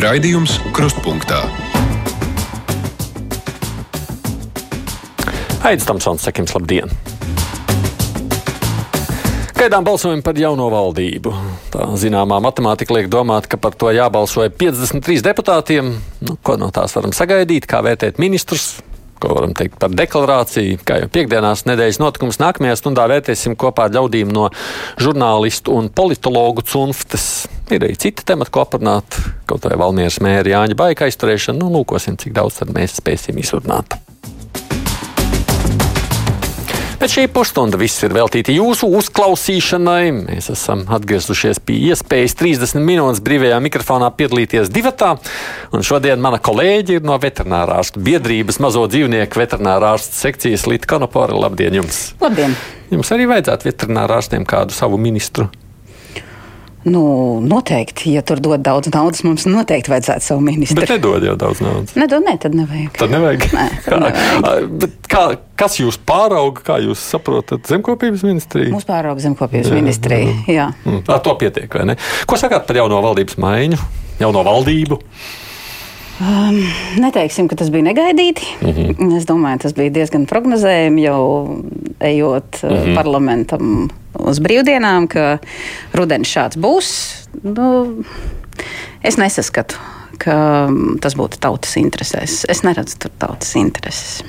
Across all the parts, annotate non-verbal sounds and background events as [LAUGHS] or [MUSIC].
Raidījums Krustpunktā. Aizsmeļamies, Tamsons, sakim, labdien! Gaidām balsojumu par jauno valdību. Tā zināmā matemātika liek domāt, ka par to jābalso 53 deputātiem. Nu, ko no tās varam sagaidīt, kā vērtēt ministrus, ko varam teikt par deklarāciju. Kā jau piekdienās nedēļas notikums nākamajā stundā vērtēsim kopā ar ļaudīm no žurnālistu un politologu cunftes. Ir arī citi temati, ko aprunāt, kaut vai Valmieras mēra Jāņa Baika aizturēšana. Nu, lūkosim, cik daudz tad mēs spēsim izrunāt. Bet šī pusstunda viss ir veltīta jūsu uzklausīšanai. Mēs esam atgriezušies pie iespējas 30 minūtes brīvajā mikrofonā piedalīties divatā. Un šodien mana kolēģi ir no veterinārārstu biedrības mazo dzīvnieku veterinārārstu sekcijas Līta Kanopora. Labdien jums! Labdien! Jums arī vajadzētu veterinārārstiem kādu savu ministru. Nu, noteikti, ja tur dod daudz naudas, mums noteikti vajadzētu savu ministru. Bet nedod jau daudz naudas. Nedod, ne, tad nevajag. Tad nevajag. Nē, [LAUGHS] tad nevajag. kā, kas jūs pārauga, kā jūs saprotat zemkopības ministriju? Mūsu pārauga zemkopības ministrija. Jā. Mm, ar to pietiek, vai ne? Ko sakāt par jauno valdības maiņu, jauno valdību? Um, neteiksim, ka tas bija negaidīti. Mm -hmm. Es domāju, tas bija diezgan prognozējami jau ejot mm -hmm. parlamentam uz brīvdienām, ka rudenis šāds būs. Nu, es nesaskatu, ka tas būtu tautas interesēs. Es neredzu tur tautas intereses.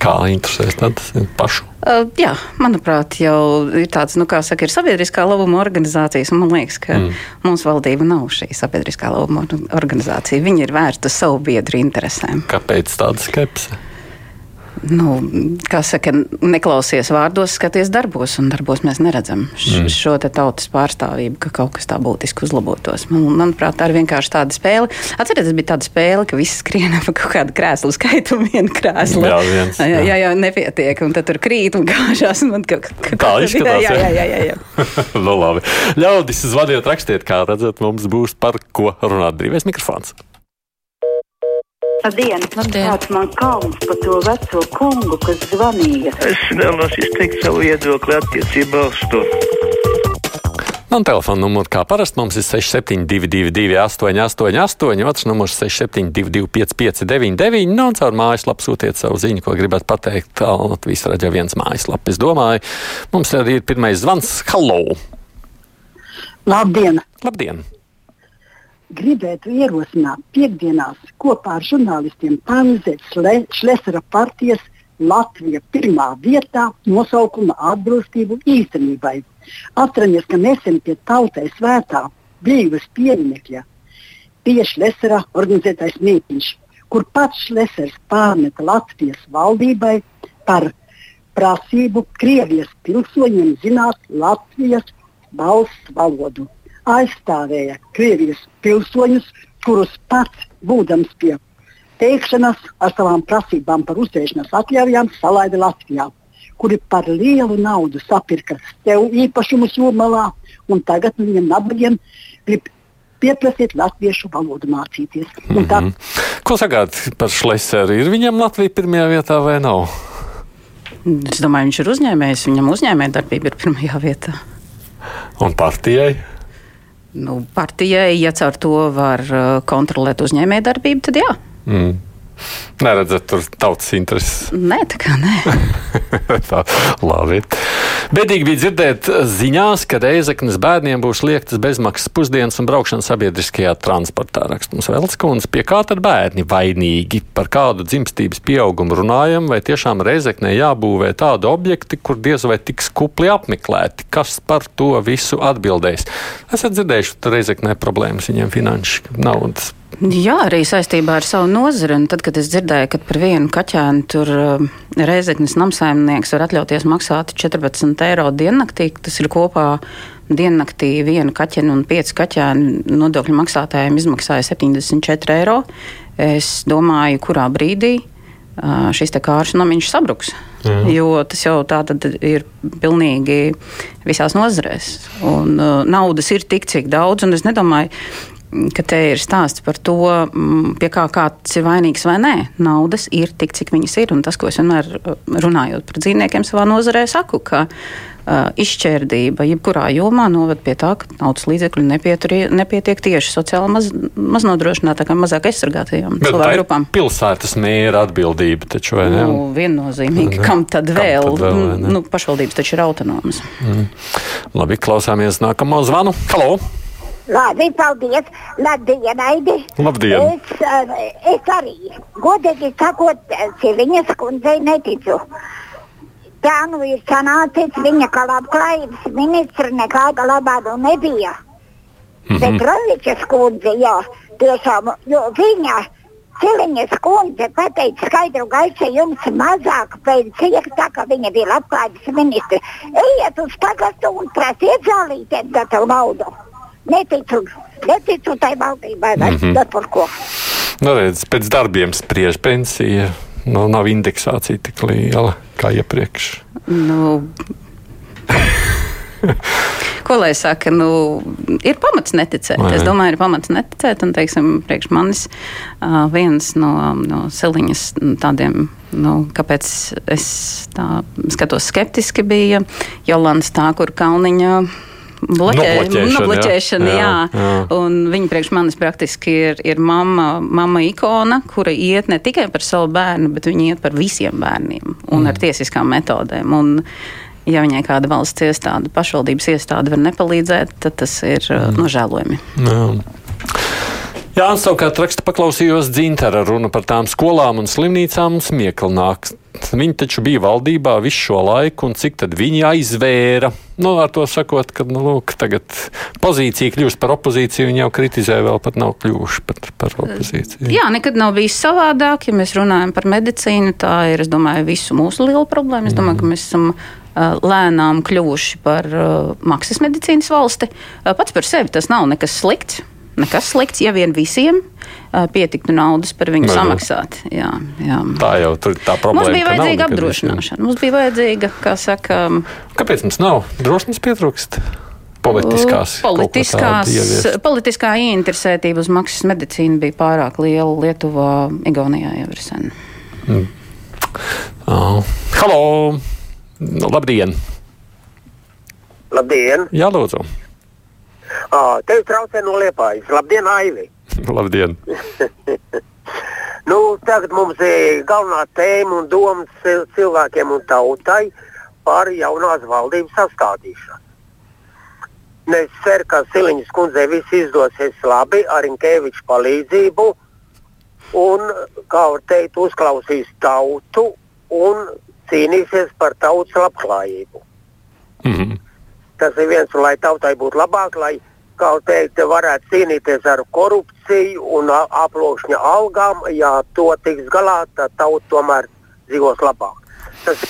Kā interesēs tad pašu? Uh, jā, manuprāt, jau ir tāds, nu, kā saka, ir sabiedriskā labuma organizācijas, man liekas, ka mm. mūsu valdība nav šī sabiedriskā labuma organizācija. Viņa ir vērsta savu biedru interesēm. Kāpēc tāda skepse? Nu, kā saka, neklausies vārdos, skaties darbos, un darbos mēs neredzam š, mm. šo tautas pārstāvību, ka kaut kas tā būtiski uzlabotos. Man, manuprāt, tā ir vienkārši tāda spēle. Atcerieties, bija tāda spēle, ka visi skrien pa kaut kādu krēslu skaitu un vienu krēslu. Jā, viens, [LAUGHS] jā. jā, jā, jā, nepietiek, un tad tur krīt un kāžās. Un ka, ka, tā izskatās. Jā, jā, jā. jā, jā. [LAUGHS] nu, labi. Ļaudis, zvaniet, rakstiet, kā redzat, mums būs par ko runāt brīvais mikrofons. Labdien! Labdien. Kāds man kauns par to veco kungu, kas zvanīja? Es vēlos izteikt savu viedokli attiecībā uz to. Man telefona numurs kā parasti mums ir 6722, 888, otrs numurs 672, 559, nu, un caur mājaslapu sūtiet savu ziņu, ko gribat pateikt. Latvijas raidījā viens mājaslapa. Es domāju, mums arī ir pirmais zvans. Hello! Labdien! Labdien! Gribētu ierosināt piekdienās kopā ar žurnālistiem panizēt Šlesera partijas Latvija pirmā vietā nosaukuma atbilstību īstenībai. Atceramies, ka nesen pie tautai svētā brīvas pieminekļa bija Šlesera organizētais mītīņš, kur pats Šlesers pārmeta Latvijas valdībai par prasību Krievijas pilsoņiem zināt Latvijas valsts valodu aizstāvēja Krievijas pilsoņus, kurus pats, būdams pie teikšanas ar savām prasībām par uzturēšanās atļaujām, salaida Latvijā, kuri par lielu naudu sapirka sev īpašumus jūrmalā, un tagad viņiem nabagiem grib pieprasīt latviešu valodu mācīties. Mm -hmm. Ko sagāt par Šleseru? Ir viņam Latvija pirmajā vietā vai nav? Es domāju, viņš ir uzņēmējs. Viņam uzņēmējdarbība ir pirmajā vietā. Un partijai? Nu, partijai, ja caur to var uh, kontrolēt uzņēmējdarbību, tad jā. Mm. Neredzat tur tautas intereses. Nē, tā kā nē. [LAUGHS] tā, labi. Bēdīgi bija dzirdēt ziņās, ka Reizeknas bērniem būs liektas bezmaksas pusdienas un braukšana sabiedriskajā transportā. Rakst mums Velskundze, pie kā tad bērni vainīgi? Par kādu dzimstības pieaugumu runājam, vai tiešām Reizeknē jābūvē tādi objekti, kur diez vai tiks kupli apmeklēti? Kas par to visu atbildēs? Esat dzirdējuši, ka Reizeknē problēmas viņiem finanšu naudas Jā, arī saistībā ar savu nozari. Un tad, kad es dzirdēju, ka par vienu kaķēnu tur uh, Reizeknas namsaimnieks var atļauties maksāt 14 eiro diennaktī, tas ir kopā diennaktī viena kaķena un pieci kaķēni nodokļu maksātājiem izmaksāja 74 eiro. Es domāju, kurā brīdī uh, šis kārš namiņš sabruks. Mhm. Jo tas jau tā ir pilnīgi visās nozarēs. Un, uh, naudas ir tik, cik daudz, un es nedomāju, ka te ir stāsts par to, mm, pie kā kāds ir vainīgs vai nē. Naudas ir tik, cik viņas ir. Un tas, ko es vienmēr uh, runājot par dzīvniekiem savā nozarē, saku, ka uh, izšķērdība jebkurā jomā noved pie tā, ka naudas līdzekļu nepietur- nepietiek tieši sociāli maz, maznodrošinātākām, mazāk aizsargātajām cilvēku grupām. pilsētas mēra atbildība, taču vai ne? Nu, viennozīmīgi, kam tad Kam vēl? tad vēl, nu, pašvaldības taču ir autonomas. Labi, klausāmies nākamo zvanu. Halo! Labi, paldies. Labdien, Aidi. Labdien. Es, eh, es arī, godīgi sakot, Siliņas kundzei neticu. Tā nu ir sanācis viņa kā labklājības ministra nekāda labāda nebija. Mm -hmm. Petrovičs kundze, jā, tiešām, jo viņa Siliņas kundze pateica skaidru gaišu jums mazāk pensija, tā kā viņa bija labklājības ministra. Ejiet uz pagastu un prasiet zālītēm gatavu naudu. Neticu, neticu tai valdībai, mm. -hmm. par ko. Nu, redz, pēc darbiem spriež pensija. Nu, nav indeksācija tik liela kā iepriekš. Nu, [LAUGHS] Ko lai saka, nu, ir pamats neticēt. Vai Es domāju, ir pamats neticēt. Un, teiksim, priekš manis uh, viens no, no siliņas tādiem, nu, kāpēc es tā skatos skeptiski, bija Jolanda Stākura Kalniņa. Bloķē, Nobloķēšana, jā. jā. Jā, jā. Un viņa priekš manis praktiski ir, ir mamma, mamma ikona, kura iet ne tikai par savu bērnu, bet viņa iet par visiem bērniem un Mm. ar tiesiskām metodēm. Un, ja viņai kāda valsts iestāde, pašvaldības iestāde var nepalīdzēt, tad tas ir mm. nožēlojami. Jā. Jā, un savukārt raksta paklausījos dzintara runa par tām skolām un slimnīcām un smiekli nāk. Viņi taču bija valdībā visu šo laiku, un cik tad viņi aizvēra. Nu, ar to sakot, ka nu, lūk, tagad pozīcija kļūst par opozīciju, viņi jau kritizē, vēl pat nav kļuvuši par, par opozīciju. Jā, nekad nav bijis savādāk. Ja mēs runājam par medicīnu, tā ir, es domāju, visu mūsu liela problēma. Es domāju, ka mēs esam lēnām kļuvuši par uh, maksas medicīnas valsti. Uh, pats par sevi tas nav nekas slikts. Nekas slikts, ja vien visiem pietiktu naudas par viņu Vai ne? samaksāt. Jā, jā. Tā jau tur tā problēma. Mums bija vajadzīga apdrošināšana. Mums bija vajadzīga, kā saka. Kāpēc mums nav drošības pietrūkst? Politiskās, Politiskās, politiskā ieinteresētība uz maksas medicīnu bija pārāk liela Lietuvā, Igaunijā jau ir sen. Oh. Halo! Labdien! Labdien! Jā, lūdzu! Ā, Tev traucē no liepājas. Labdien, Aivi! [LAUGHS] Labdien! [LAUGHS] Nu, tagad mums ir galvenā tēma un domas cil- cilvēkiem un tautai par jaunās valdības sastādīšanu. Es ceru, ka Siliņas kundzei viss izdosies labi ar Inkeviča palīdzību un, kā var teikt, uzklausīs tautu un cīnīsies par tautas labklājību. Mm -hmm. Tas ir viens, lai tautai būtu labāk, lai, kā teikt, varētu cīnīties ar korupciju un aploksņa algām. Ja to tiks galā, tad tauta tomēr dzīvos labāk. Tas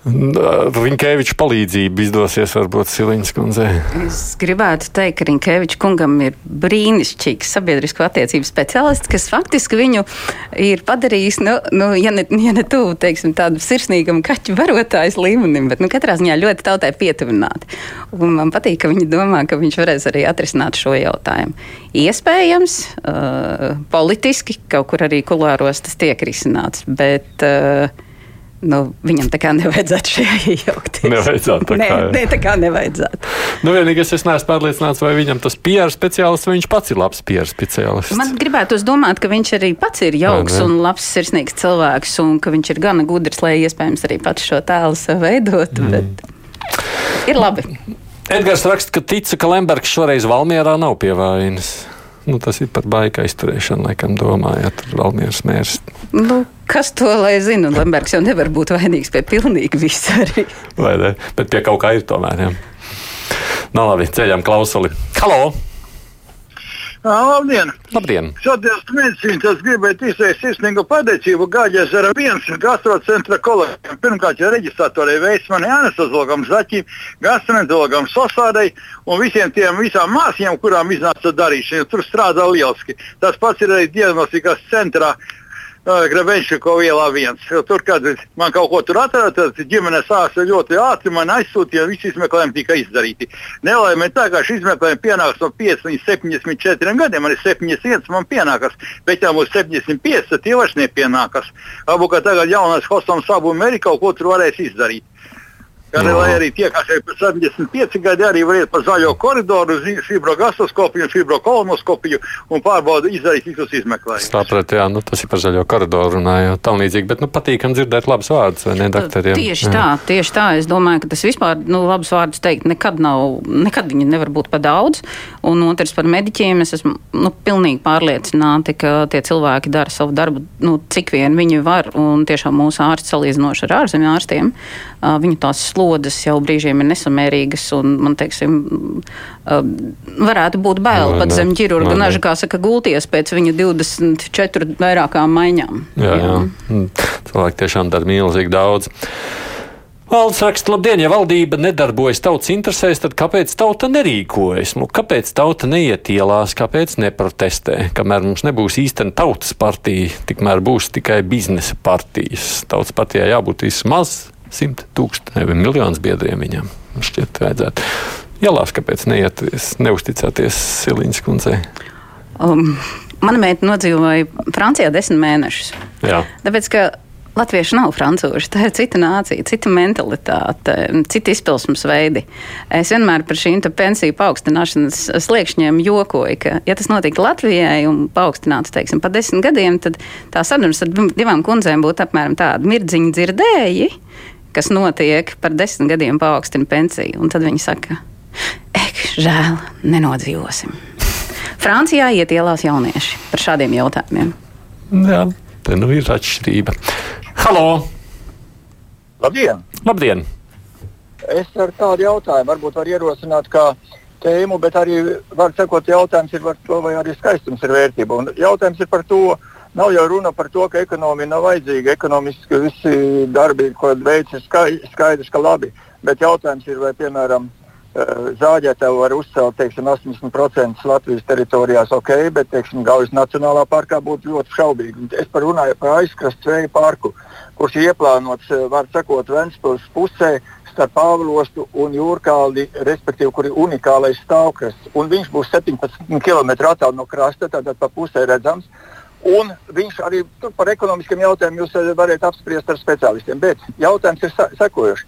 Rinkēviča palīdzība izdosies varbūt Siliņas kundzei. Es gribētu teikt, ka Rinkevičs kungam ir brīnišķīgs sabiedrisko attiecību speciālists, kas faktiski viņu ir padarījis, nu, nu ja ne, ja ne tuvu, teiksim, tādu sirsnīgam kaķu varotājas līmenim, bet, nu, katrā ziņā ļoti tautai pietuvināti. Un man patīk, ka viņi domā, ka viņš varēs arī atrisināt šo jautājumu. Iespējams, uh, politiski kaut kur arī kulāros tas tiek risināts, bet. Uh, Nu, viņam tā kā nevajadzētu šajā [LAUGHS] iejaukties. Nevajadzētu tā Nē, kā, nē, tā kā nevajadzētu. Nu, vienīgais, es neesmu pārliecināts, vai viņam tas PR speciālists, vai viņš pats ir labs PR speciālists. Man gribētu domāt, ka viņš arī pats ir jauks ne? un labs, sirsnīgs cilvēks, un ka viņš ir gana gudrs, lai iespējams arī pats šo tēlu sev veidotu. Mm. Ir labi. Edgars raksta, ka tica, ka Lembergs šoreiz Valmierā nav pie vainas. Nu, tas ir par baika izturēšanu, laikam, domājot, tur Valmieras mērs. Nu, kas to lai zina? Un Lembergs jau nevar būt vainīgs pie pilnīgi visa arī. Vai ne? Bet pie kaut kā ir tomēr. Jā. Nu, labi, ceļām klausuli. Halo! Labdien! Labdien! Šodienas medicīnas es gribēju izteikt sirsnīgu pateicību Gāģes ar viens gastrocentra kolēģiem. Pirmkārt, jau reģistratorai Veismanai, anesozologam Zaķim, gastroenterologam Sosādai un visiem tiem visām māsīm, kurām iznāca darīšana. Tur strādā lieliski. Tas pats ir arī diagnostikas centrā. Grabenšiko ielā viens. Tur, kad man kaut ko tur atrada, tad ģimenes ārsts ļoti ātri man aizsūtīja, un visi izmeklējumi tika izdarīti. Nelaimē tā, ka šis izmeklējums pienāks no 5 līdz 74 gadiem, man ir 71, man pienākas, bet ja mums 75, tad tie vairs nepienākas. Varbūt, ka tagad jaunais Hosams Sabu Meri kaut ko tur varēs izdarīt. Arī, lai arī tie, kas ir 75 gadi, arī var iet pa zaļo koridoru, uz fibrogastoskopiju, fibrokolonoskopiju un pārbauda izdarīt visus izmeklējumus. Sapratu, jā, nu, tas ir par zaļo koridoru runājot tam līdzīgi, bet nu, patīkam dzirdēt labus vārdus, vai ne, doktoriem? Tieši Jā. tā, tieši tā. Es domāju, ka tas vispār, nu, labs vārds teikt, nekad nav, nekad viņi nevar būt par daudz. Un otrs par mediķiem, es esmu, nu, pilnīgi pārliecināta, ka tie cilvēki dara savu darbu, nu, cik vien viņi var. Un tiešām mūsu ārsti salīdzinoši ar ārzemju ārstiem, viņu tās slodzes jau brīžiem ir nesamērīgas un, man teiksim, ā, varētu būt bail pat zem ķirurga naža, kā saka, gulties pēc viņa 24 vairākām maiņām. Jā, jā. Mm, Cilvēki tiešām dara milzīgi daudz. Valdes raksta, labdien, ja valdība nedarbojas tautas interesēs, tad kāpēc tauta nerīkojas? Nu, kāpēc tauta neiet ielās, kāpēc neprotestē? Kamēr mums nebūs īstena tautas partija, tikmēr būs tikai biznesa partijas. Tautas partijai jābūt vismaz simt tūkstoši vai miljonus biedriem viņam. Šķiet, vajadzētu. Ielās, kāpēc neieties, neusticēties Siliņas kundzei? Um, mana meita nodzīvoja Francijā desmit mēnešus. Jā. Tāpēc, ka Latvieši nav francūži, tā ir cita nācija, cita mentalitāte, cita izpelsmes veidi. Es vienmēr par šīm pensiju paaugstināšanas sliekšņiem jokoju, ka, ja tas notiktu Latvijai un paaugstinātu, teiksim, pa desmit gadiem, tad tā sarunas ar divām kundzēm būtu apmēram tāda mirdziņa dzirdēji, kas notiek par desmit gadiem paaugstina pensiju. Un tad viņi saka, ek, žēl, nenodzīvosim. Francijā iet ielās jaunieši par šādiem jautājumiem. Jā, te nu ir atšķirība. Halo! Labdien! Labdien! Es ar tādu jautājumu varbūt varu ierosināt kā tēmu, bet arī var sekot jautājums ir par to, vai arī skaistums ir vērtība. Un jautājums ir par to, nav jau runa par to, ka ekonomija nav vajadzīga. Ekonomiski visi darbi, ko veids, ir skai- skaidrs, ka labi. Bet jautājums ir, vai piemēram eh, Zāģētā var uzcelt teiksim, 80% Latvijas teritorijās, ok, bet teiksim, Gaujas Nacionālā parkā būtu ļoti šaubīgi. Es par runāju par aizkrastu vēju parku, kurš ir ieplānots, eh, var sakot, Ventspils pusē starp Pāvilostu un Jūrkāli, respektīvi, kur ir unikālais stāvkrasts. Un viņš būs 17 km attālu no krasta, tātad pa pusē redzams. Un viņš arī tur par ekonomiskiem jautājumiem jūs varat apspriest ar speciālistiem. Bet jautājums ir sekojošs.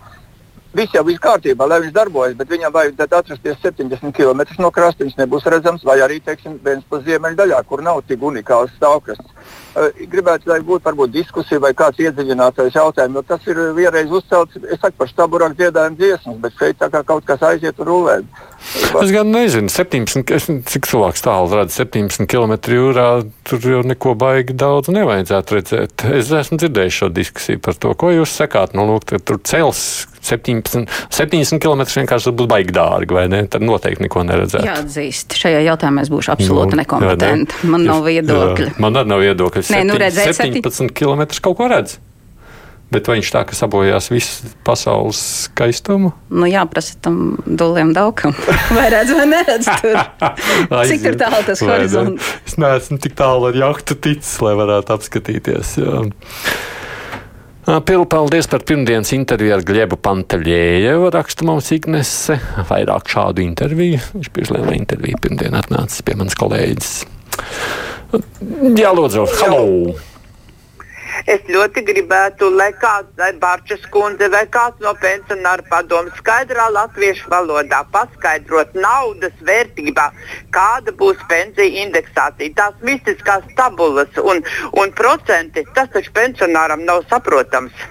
Viss jau ir kārtībā, lai viņš darbojas, bet viņam vajag atrasties 70 km no krasta. Viņš nebūs redzams, vai arī, teiksim, viens pa ziemeļdaļā, kur nav tik unikāls. Uh, gribētu, lai būtu varbūt diskusija vai kāds iedziļinātais jautājums, jo tas ir vienreiz uzcelts, es saku par štaburāku dziedājumu dziesmas, bet šeit tā kā kaut kas aiziet un rulē. Es gan nezinu, 17, es, cik cilvēks tālu redz 17 km jūrā. Tur jau neko baigi daudz nevajadzētu redzēt. Es esmu dzirdējis šo diskusiju par to, ko jūs sakāt. Nu, lūk, tur cels 17, 70 km vienkārši būs baigi dārgi, vai ne? Tad noteikti neko neredzētu. Jāatzīst, šajā jautājumā es būšu absolūti Nu, nekompetenta. ne? Man nav viedokļa. Jā, man arī nav viedokļa. Nē, nu, redzēt, 17 km kaut ko redz. Bet vai viņš tā, ka sabojās visu pasaules skaistumu? Nu, jāprasa tam dūliem daugam. [LAUGHS] Vai redz, vai neredz [LAUGHS] tur? Cik tur tālu tas horizonts? Es neesmu tik tālu ar jahtu ticis, lai varētu apskatīties. Jā. Pilu paldies par pirmdienas interviju ar Gliebu Panteļēju. Raksta mums Ignese. Vairāk šādu interviju. Viņš bija liela intervija pirmdien atnācis pie manas kolēģis. Jā, lūdzu, halo! Es ļoti gribētu, lai kāds, vai Bārčas kundze, vai kāds no pensionāru padomu skaidrā latviešu valodā paskaidrot naudas vērtībā, kāda būs pensija indeksācija. Tās mistiskās tabulas un, un procenti, tas taču pensionāram nav saprotams.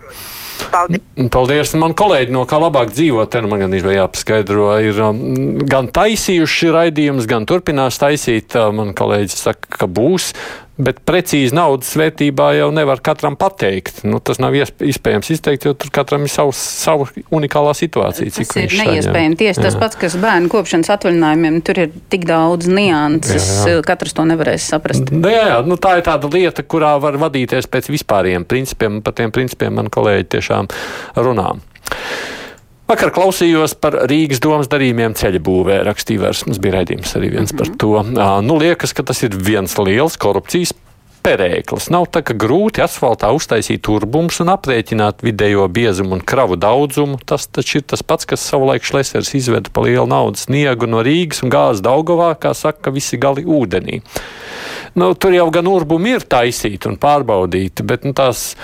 Paldies! Paldies. Man kolēģi no kā labāk dzīvot, te nu man gan ir jāpaskaidro, ir um, gan taisījuši raidījumus, gan turpinās taisīt. Uh, man kolēģis saka, ka būs. Bet precīzi naudas vērtībā jau nevar katram pateikt. Nu, tas nav iesp iespējams izteikt, jo tur katram ir savs, sava unikālā situācija. Tas ir neiespējami. Tieši tas pats, kas bērnu kopšanas atvaļinājumiem, tur ir tik daudz nianses. Jā, jā. Katrs to nevarēs saprast. Nu, jā, jā, nu, tā ir tāda lieta, kurā var vadīties pēc vispāriem principiem. Par tiem principiem man kolēģi tiešām runā. Vakar klausījos par Rīgas domas darījumiem ceļa būvē. Rakstīja vairs, mums bija raidījums arī viens mm -hmm. par to. Ā, Nu, liekas, ka tas ir viens liels korupcijas perēklis. Nav tā, ka grūti asfaltā uztaisīt turbumus un aprēķināt vidējo biezumu un kravu daudzumu. Tas taču ir tas pats, kas savulaik Šlesers izveda pa lielu naudas sniegu no Rīgas un gāzes Daugovā, kā saka, visi gali ūdenī. Nu, tur jau gan urbumi ir taisīti un pārbaudīti, bet nu, tās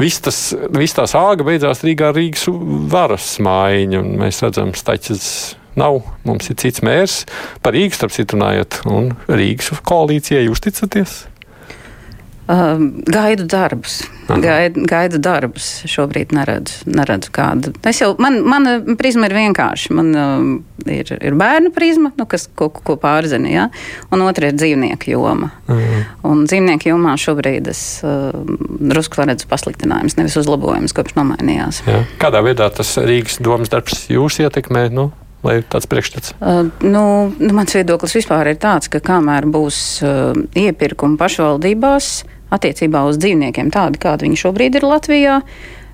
viss tas, viss tā sāga beidzās Rīgā Rīgas varas maiņu, un mēs redzam, staķis nav. Mums ir cits mērs par Rīgas, starp citu, runājot, un Rīgas koalīcijai jūs ticaties? Uh, gaidu darbus. Gaidu, gaidu darbus. Šobrīd neredzu, neredzu kādu. Es jau, man, mana prizma ir vienkārša. Man uh, ir, ir bērnu prizma, nu, kas ko, ko pārzina, ja? un otra ir dzīvnieku joma. Mhm. Un dzīvnieku jomā šobrīd es uh, drusku redzu pasliktinājumus, nevis uzlabojumus, kopš nomainījās. Jā. Kādā veidā tas Rīgas domas darbs jūs ietekmē? Nu? Lai ir tāds priekšstats? Uh, nu, nu, mans viedoklis vispār ir tāds, ka kamēr būs uh, iepirkumi pašvaldībās, uh, attiecībā uz dzīvniekiem tādi, kādi viņi šobrīd ir Latvijā.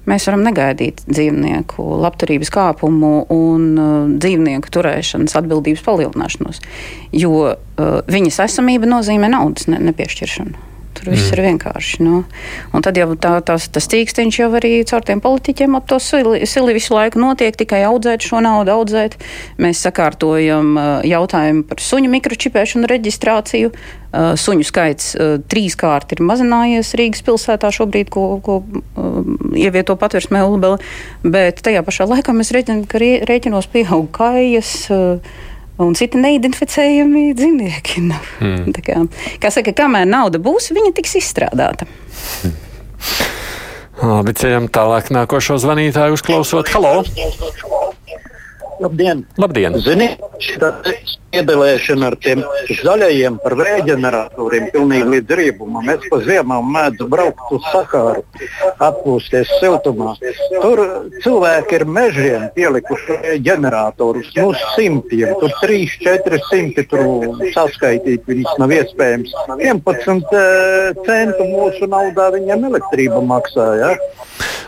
Mēs varam negaidīt dzīvnieku labturības kāpumu un uh, dzīvnieku turēšanas atbildības palielināšanos, jo uh, viņas esamība nozīmē naudas ne, nepiešķiršanu. Tur viss mm. ir vienkārši. Nu. Un tad jau tā, tās, tas tīksteņš jau arī caur tiem politiķiem ap to sili, sili visu laiku notiek, tikai audzēt šo naudu, audzēt. Mēs sakārtojam uh, jautājumu par suņu mikročipēšanu reģistrāciju. Uh, suņu skaits uh, trīskārt ir mazinājies Rīgas pilsētā šobrīd, ko, ko ievieto patversmē Ulbele, bet tajā pašā laikā mēs rēķinām, ka rēķinos pieaug kājas un citi neidentificējami dzīvnieki. Mm. Kā, kā saka, kamēr nauda būs, viņa tiks izstrādāta. Mm. Labi, ceļam tālāk nākošo zvanītāju uzklausot. Halo! Labdien! Labdien. Zini, šī iebilēšana ar tiem zaļajiem par vējģeneratoriem pilnīgi līdz riebumam. Es pa ziemām mēdzu braukt uz Sakāru, atpūsties siltumā. Tur cilvēki ir mežiem pielikuši ģeneratorus, nu simtiem, tur 3, 4 simti tur saskaitīt viņus nav iespējams. 11 eh, centu mūsu naudā viņam elektrība maksā. Ja?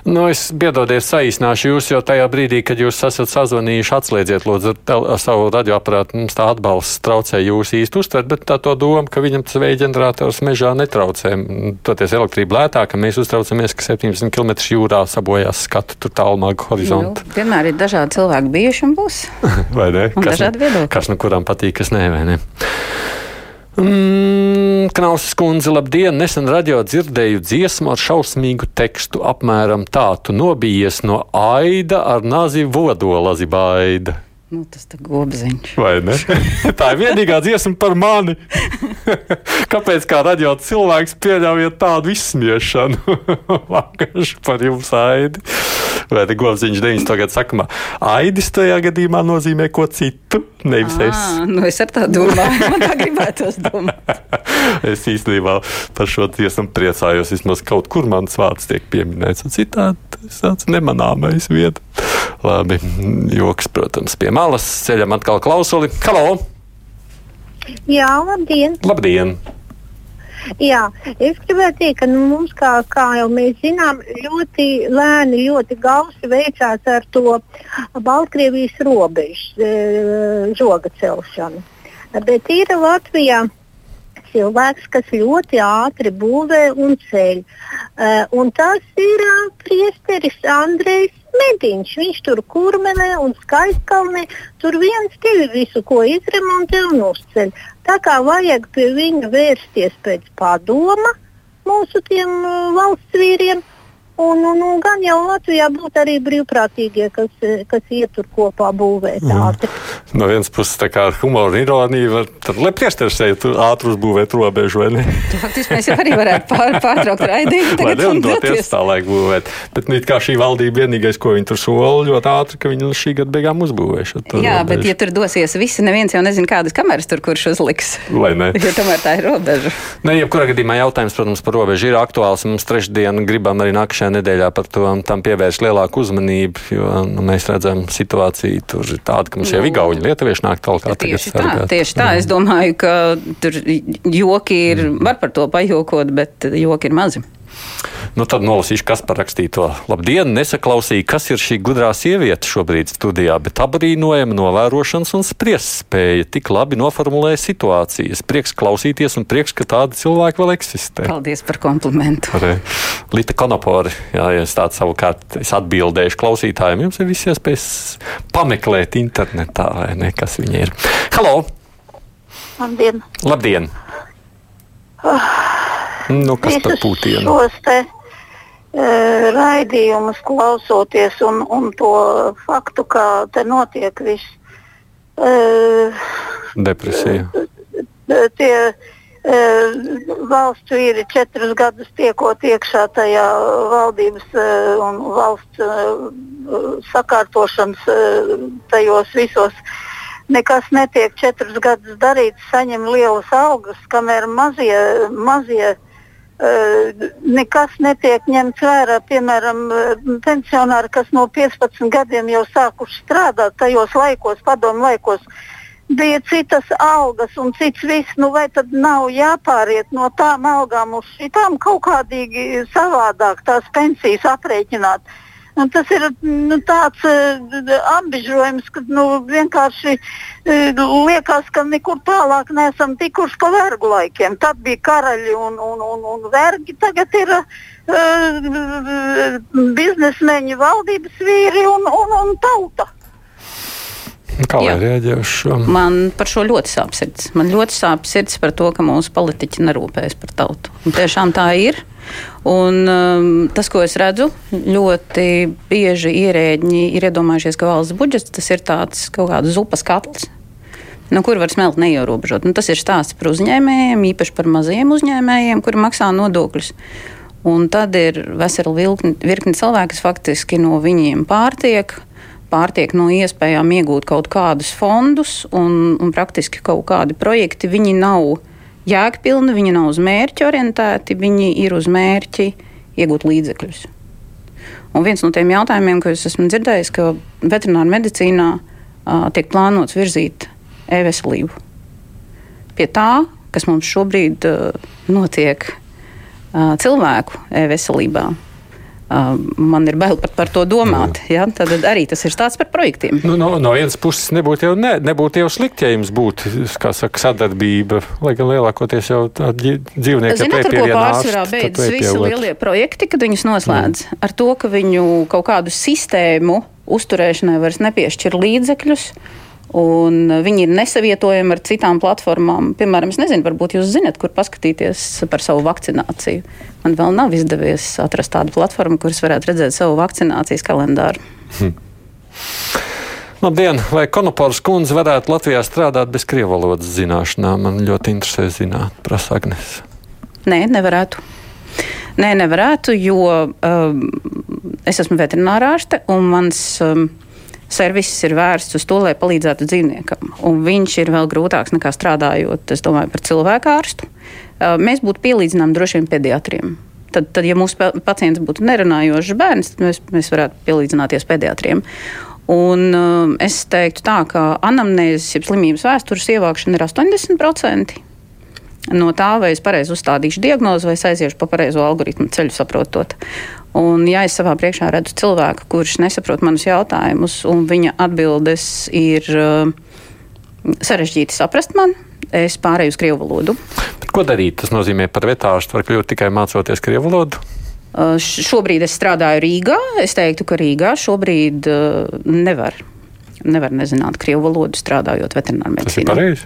Nu, es biedodies, saīsināšu jūs, jo tajā brīdī, kad jūs esat sazvanījuši, atslēdziet lūdzu savu radioaparātu. Mums tā atbalsts traucē jūs īsti uztvert, bet tā to doma, ka viņam tas vēja ģenerators mežā netraucē. Toties elektrība lētāka, mēs uztraucamies, ka 70 km jūrā sabojās skatu tur tālmāku horizontu. Nu, vienmēr ir dažādi cilvēki bijuši un būs. [LAUGHS] vai ne? Un kas, dažādi viedokļi. Kas nu kuram patīk, kas nē, vai ne? Mm, Knausas kundze, labdien! Nesen radio dzirdēju dziesmu ar šausmīgu tekstu. Apmēram tā, tu nobijies no aida ar nazi vodolazi baida. Nu, tas ir gobziņš. Vai ne? [LAUGHS] Tā ir vienīgā dziesma par mani. [LAUGHS] Kāpēc kā radio cilvēks pieļaujat tādu izsmiešanu? [LAUGHS] Vakaļš par jums aidi. Vai te gobziņš 90. gadu sakamā? Aidis tajā gadījumā nozīmē ko citu, nevis à, es. Nu es ar tā domāju, man tā gribētos domāt. [LAUGHS] es īstenībā par šo dziesmu priecājos, vismaz kaut kur mans vārds tiek pieminēts, un citādi tas tāds nemanāmais vieta. Labi, joks, protams, pie malas ceļam atkal klausuli. Halo! Jā, labdien! Labdien! Jā, es gribētu teikt, ka nu, mums, kā, kā jau mēs zinām, ļoti lēni, ļoti gausi veicās ar to Baltkrievijas robežas e, žoga celšanu. Bet ir Latvijā cilvēks, kas ļoti ātri būvē un ceļ. Uh, un tas ir priesteris Andrejs Mediņš. Viņš tur kurmenē un skaistkalnē. Tur viens divi visu, ko izremontē un uzceļ. Tā kā vajag pie viņa vērsties pēc padoma mūsu tiem uh, valsts vīriem Un, un, un gan jau Latvijā būtu arī brīvprātīgie, kas, kas iet tur kopā būvēt mm. ātri. Mm. No vienas puses, tā kā ar humoru un ironiju, tad lai priesteris šeit ātri uzbūvēt robežu, vai ne? [LAUGHS] Faktiski mēs jau arī varētu pār, pārtraukt raidījumu. Lai nedoties tālāk būvēt. Bet nu, kā šī valdība vienīgais, ko viņi tur sola, ļoti ātri, ka viņi šī gada beigām uzbūvēs. Jā, robežu. bet ja tur dosies visi, neviens jau nezina, kādas kameras tur kurš uzliks. Vai ne? [LAUGHS] Jo tomēr tā ir robeža. Ne, jebkurā gadījumā jautājums, protams, par robežu ir aktuāls. Mums trešdien gribam arī nākšana pagājušajā nedēļā par to tam pievērst lielāku uzmanību, jo nu, mēs redzam, situācija tur ir tāda, ka mums jau nu, igauņi, lietuvieši nāk tālāk. Tieši tā, sargāt. tieši tā. Es domāju, ka tur joki ir, var par to pajokot, bet joki ir mazi. Nu, tad nolasīšu, kas parakstīja to. Labdien, nesaklausīju, kas ir šī gudrā sieviete šobrīd studijā, bet apbrīnojama novērošanas un spriestspēja tik labi noformulēja situācijas. Prieks klausīties un prieks, ka tādi cilvēki vēl eksistē. Paldies par komplimentu. Arī Lita Konopori, jā, ja es tādu savukārt es atbildēšu klausītājiem, jums ir visi iespējas pameklēt internetā, vai ne, kas viņi ir. Halo! Labdien! Labdien. Oh. Nu, kas par Putinu? Šos te raidījumus klausoties un, un to faktu, ka te notiek viss. Depresija. Tie valsts vīri četrus gadus tiekot iekšā tajā valdības un valsts sakārtošanas tajos visos. Nekas netiek četrus gadus darīts, saņem lielas algas, kamēr mazie, mazie uh, nekas netiek ņemts vērā. Piemēram, pensionāri, kas no 15 gadiem jau sākuši strādāt tajos laikos, padomu laikos, bija citas algas un cits viss. Nu, vai tad nav jāpāriet no tām algām uz šitām kaut kādīgi savādāk tās pensijas aprēķināt? Un tas ir nu, tāds uh, apbežojums, ka nu, vienkārši uh, liekas, ka nekur tālāk neesam tikuši pa vergu laikiem. Tad bija karaļi un, un, un, un vergi, tagad ir uh, biznesmeņi, valdības vīri un, un, un tauta. Kā lai reaģē uz šo? Man par šo ļoti sāp sirds. Man ļoti sāp sirds par to, ka mūsu politiķi nerūpējas par tautu. Un tiešām tā ir. Un, um, tas, ko es redzu, ļoti bieži ierēģi ir iedomājušies, ka valsts budžets tas ir tāds kaut kāds zupas katls. No kur var smelt neierobežot? Nu, tas ir stāsts par uzņēmējiem, īpaši par maziem uzņēmējiem, kuri maksā nodokļus. Un tad ir vesela virkni, virkni cilvēki, kas faktiski no viņiem pārtiek. Pārtiek no iespējām iegūt kaut kādus fondus un, un praktiski kaut kādi projekti. Viņi nav jēgpilni, viņi nav uz mērķi orientēti, viņi ir uz mērķi iegūt līdzekļus. Un viens no tiem jautājumiem, ko es esmu dzirdējis, ka veterināra medicīnā uh, tiek plānots virzīt e-veselību. Pie tā, kas mums šobrīd uh, notiek uh, cilvēku e-veselībā, man ir bail par, par to domāt. Ja? Tad arī tas ir stāsts par projektiem. Nu, no, no vienas puses, nebūtu jau, ne, nebūtu jau slikti, ja jums būtu saka, sadarbība, lai gan lielākoties jau dzīvnieki Zināt, ar ko pārsvarā beidzas visi lielie projekti, kad viņus noslēdz mm. ar to, ka viņu kaut kādu sistēmu uzturēšanai vairs nepiešķir līdzekļus. Un viņi ir nesavietojami ar citām platformām. Piemēram, es nezinu, varbūt jūs zinat, kur paskatīties par savu vakcināciju. Man vēl nav izdevies atrast tādu platformu, kuras varētu redzēt savu vakcinācijas kalendāru. Hm. Labdien! Vai Konopārs kundze varētu Latvijā strādāt bez krievu valodas zināšanām? Man ļoti interesē zināt, prasa Agnes. Nē, nevarētu. Nē, nevarētu, jo um, es esmu veterinārārste un mans. Um, Servis ir vērsts uz to, lai palīdzētu dzīvniekam. Un viņš ir vēl grūtāks nekā strādājot, es domāju, par cilvēku ārstu. Mēs būtu pielīdzināmi droši vien pediatriem. Tad, tad, ja mūsu pacients būtu nerunājošs bērns, tad mēs, mēs varētu pielīdzināties pediatriem. Un, um, es teiktu, tā, ka anamnēzes, jeb slimības vēstures ievākšana ir 80% no tā, vai es pareizi uzstādīšu diagnozi, vai es aiziešu pa pareizo algoritmu ceļu saprotot. Un, ja es savā priekšā redzu cilvēku, kurš nesaprot manus jautājumus, un viņa atbildes ir uh, sarežģīti saprast man, es pārēju uz krievu valodu. Bet ko darīt? Tas nozīmē, par vetārstu var kļūt tikai mācoties krievu valodu. Uh, šobrīd es strādāju Rīgā. Es teiktu, ka Rīgā šobrīd uh, nevar nevar nezināt krievu valodu strādājot veterinārā medicīnā. Tas?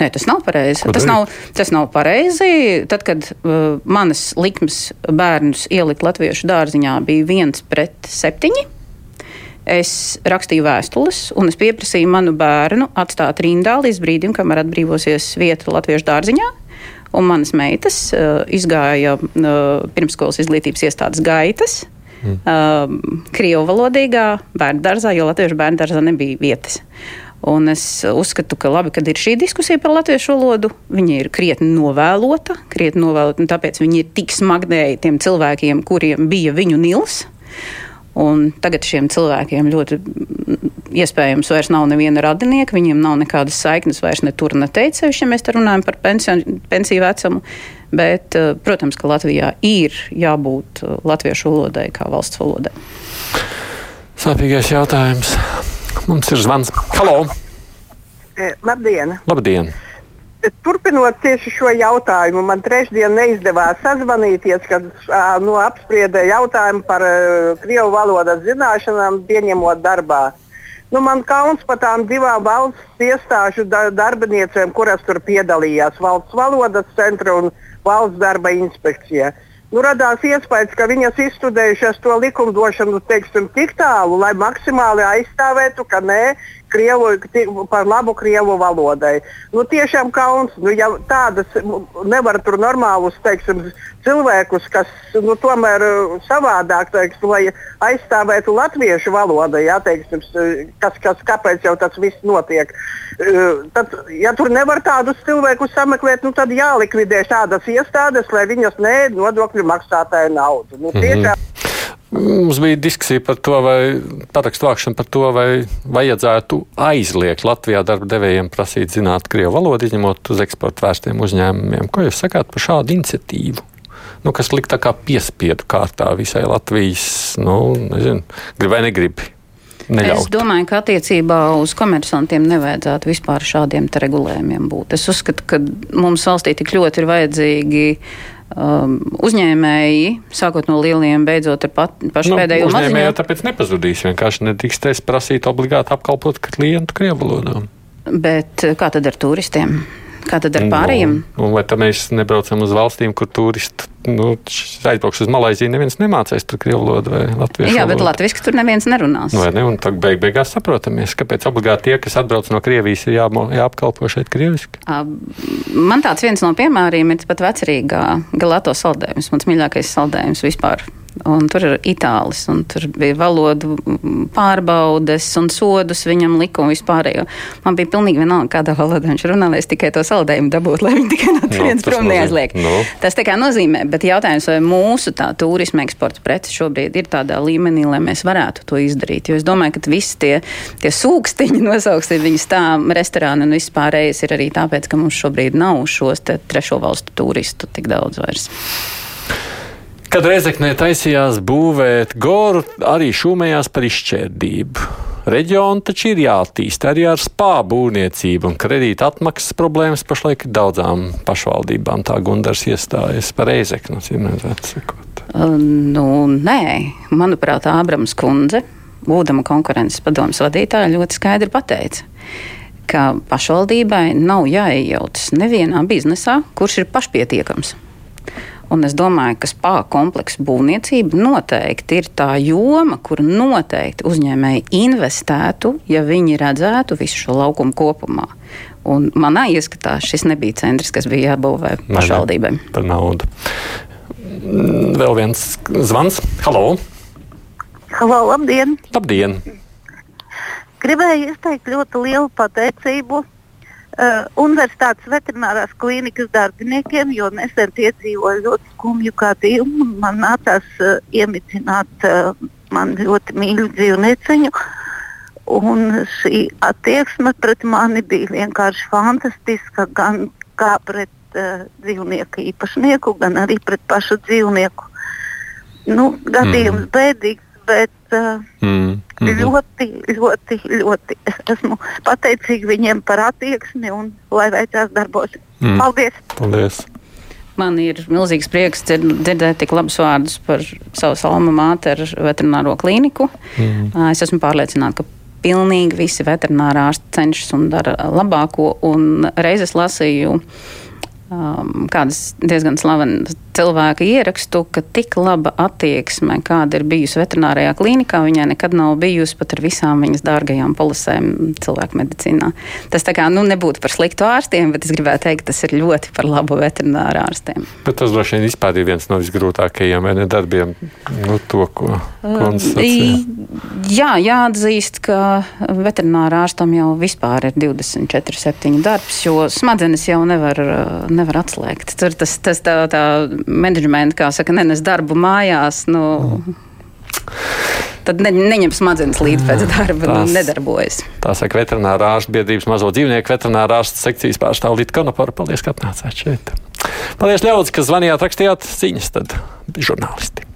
Nē, tas nav pareizi. Tas nav, tas nav pareizi. Tad, kad uh, manas likmes bērnus ielikt latviešu dārziņā, bija viens pret septiņi. Es rakstīju vēstules, un es pieprasīju manu bērnu atstāt rindā līdz brīdim, kamēr atbrīvosies vieta Latviešu dārziņā. Un manas meitas uh, izgāja uh, pirmskolas izglītības iestādes gaitas, mm. uh, krievu valodīgā bērnu dārzā, jo latviešu bērnu dārzā nebija vietas. Un es uzskatu, ka labi, ka ir šī diskusija par latviešu valodu. Viņa ir krietni novēlota, krietni novēlota, un tāpēc viņi ir tik smagnēji tiem cilvēkiem, kuriem bija viņu nils. Un tagad šiem cilvēkiem ļoti iespējams vairs nav neviena radinieka, viņiem nav nekādas saiknes vairs ne tur, ne teikt, sevišķi, ja mēs te runājam par pensiju, pensiju vecumu. Bet, eh, protams, ka Latvijā ir jābūt eh, latviešu valodai kā valsts valodai. Sāpīgais jautājums. Mums ir zvans. Halo! E, labdien! Labdien! Turpinot tieši šo jautājumu, man trešdien neizdevās sazvanīties, kad nu, apspriedēja jautājumu par uh, krievu valodas zināšanām, pieņemot darbā. Nu, man kauns par tām divām valsts iestāžu darbiniecēm, kuras tur piedalījās - valsts valodas centra un valsts darba inspekcija. nu, radās iespējas, ka viņas izstudējušas to likumdošanu teiksim, tik tālu, lai maksimāli aizstāvētu, ka nē, Krievu, par labu krievu valodai. Nu, tiešām kauns, nu, ja tādas nevar tur normālus teiksim, cilvēkus, kas nu, tomēr savādāk, teiksim, lai aizstāvētu latviešu valodu, ja, teiksim, kas, kas, kāpēc jau tas viss notiek. Tad, ja tur nevar tādus cilvēkus sameklēt, nu, tad jālikvidē šādas iestādes, lai viņas nē nodokļu maksātāju naudu. Nu, tiešām, mm -hmm. Mums bija diskusija par to, vai parakstu vākšana par to, vai vajadzētu aizliegt Latvijā darba devējiem prasīt zināt krievu valodu, izņemot uz eksportu vērstiem uzņēmumiem. Ko jūs sakāt par šādu iniciatīvu? Nu, kas likt tā kā piespiedu kārtā visai Latvijas, nu, nezinu, grib vai negribi. Neļaut. Es domāju, ka attiecībā uz komersantiem nevajadzētu vispār šādiem regulējumiem būt. Es uzskatu, ka mums valstī tik ļoti ir vajadzīgi uh, um, uzņēmēji, sākot no lieliem, beidzot ar pat, pašu nu, pēdējo maziņu. Uzņēmēji jau tāpēc nepazudīs, vienkārši nedrīkstēs prasīt obligāti apkalpot klientu krievu valodā. Bet kā tad ar turistiem? Kā tad ar pārējiem? Nu, nu, vai tad mēs nebraucam uz valstīm, kur turisti nu, aizbrauks uz Malaiziju, neviens nemācīs tur krievu valodu vai latviešu Jā, bet latviešu tur neviens nerunās. Nu, ne? Un tad beig beigās saprotamies, kāpēc obligāti tie, kas atbrauc no Krievijas, ir jā, jāapkalpo šeit krieviski. Man tāds viens no piemēriem ir pat vecerīgā galato saldējums, mans mīļākais saldējums vispār un tur ir itālis, un tur bija valodu pārbaudes un sodus viņam lika un vispārējo. Man bija pilnīgi vienalga, kādā valodā viņš runā, lai es tikai to saldējumu dabūtu, lai viņi tikai no nu, turienes no, prom neaizliek. No. Nu. Tas tā kā nozīmē, bet jautājums, vai mūsu tā turisma eksporta prece šobrīd ir tādā līmenī, lai mēs varētu to izdarīt. Jo es domāju, ka visi tie, tie sūkstiņi [LAUGHS] nosauksim viņas tā, restorāni un viss pārējais ir arī tāpēc, ka mums šobrīd nav šos trešo valstu turistu tik daudz vairs. Kad Reizeknē taisījās būvēt goru, arī šūmējās par izšķērdību. Reģionu taču ir jāattīst arī ar spā būvniecību, un kredīta atmaksas problēmas pašlaik ir daudzām pašvaldībām. Tā Gundars iestājas par Reizeknu, cīmēzētu sakot. Uh, nu, nē, manuprāt, Ābrams kundze, būdama konkurences padomas vadītāja, ļoti skaidri pateica, ka pašvaldībai nav jāiejaucas nevienā biznesā, kurš ir pašpietiekams. Un es domāju, ka spāņu kompleksu būvniecība noteikti ir tā joma, kur noteikti uzņēmēji investētu, ja viņi redzētu visu šo laukumu kopumā. Un manā ieskatā šis nebija centrs, kas bija jābūvē pašvaldībai. Par naudu. Vēl viens zvans. Halo! Halo, labdien! Labdien! Gribēju izteikt ļoti lielu pateicību uh, universitātes veterinārās klīnikas darbiniekiem, jo nesen piedzīvoju ļoti skumju gadījumu. Man nācās uh, iemitināt uh, man ļoti mīļu dzīvnieciņu. Un šī attieksme pret mani bija vienkārši fantastiska. Gan kā pret uh, dzīvnieku īpašnieku, gan arī pret pašu dzīvnieku. Nu, gadījums mm. bēdīgs, bet uh, mm. Mm -hmm. Ļoti, ļoti, ļoti es esmu pateicīga viņiem par attieksmi un lai veicās darbos. Mm. Paldies! Paldies. Man ir milzīgs prieks dzirdēt tik labus vārdus par savu alma māteru veterināro klīniku. Mm. Es esmu pārliecināta, ka pilnīgi visi veterinārā ārsti cenšas un dara labāko. Un reizes lasīju um, kādas diezgan slavenas cilvēka ierakstu, ka tik laba attieksme, kāda ir bijusi veterinārajā klīnikā, viņai nekad nav bijusi pat ar visām viņas dārgajām polisēm cilvēku medicīnā. Tas tā kā nu, nebūtu par sliktu ārstiem, bet es gribētu teikt, tas ir ļoti par labu veterināru ārstiem. Bet tas droši vien vispār ir viens no visgrūtākajiem darbiem, nu, to, ko konstatēja. Jā, jāatzīst, ka veterinārā ārstam jau vispār ir 24-7 darbs, jo smadzenes jau nevar, nevar atslēgt. Tur tas, tas tā, tā menedžmenta, kā saka, nenes darbu mājās. Nu, mm. Tad ne, neņem smadzenes līdzi pēc darba, nu, tās, nedarbojas. Tā saka veterinārā ārsta biedrības mazo dzīvnieku veterinārā ārsta sekcijas pārstāvja Līta Konopara. Paldies, ka atnācāt šeit. Paldies, ļaudis, ka zvanījāt, rakstījāt ziņas, tad žurnālisti.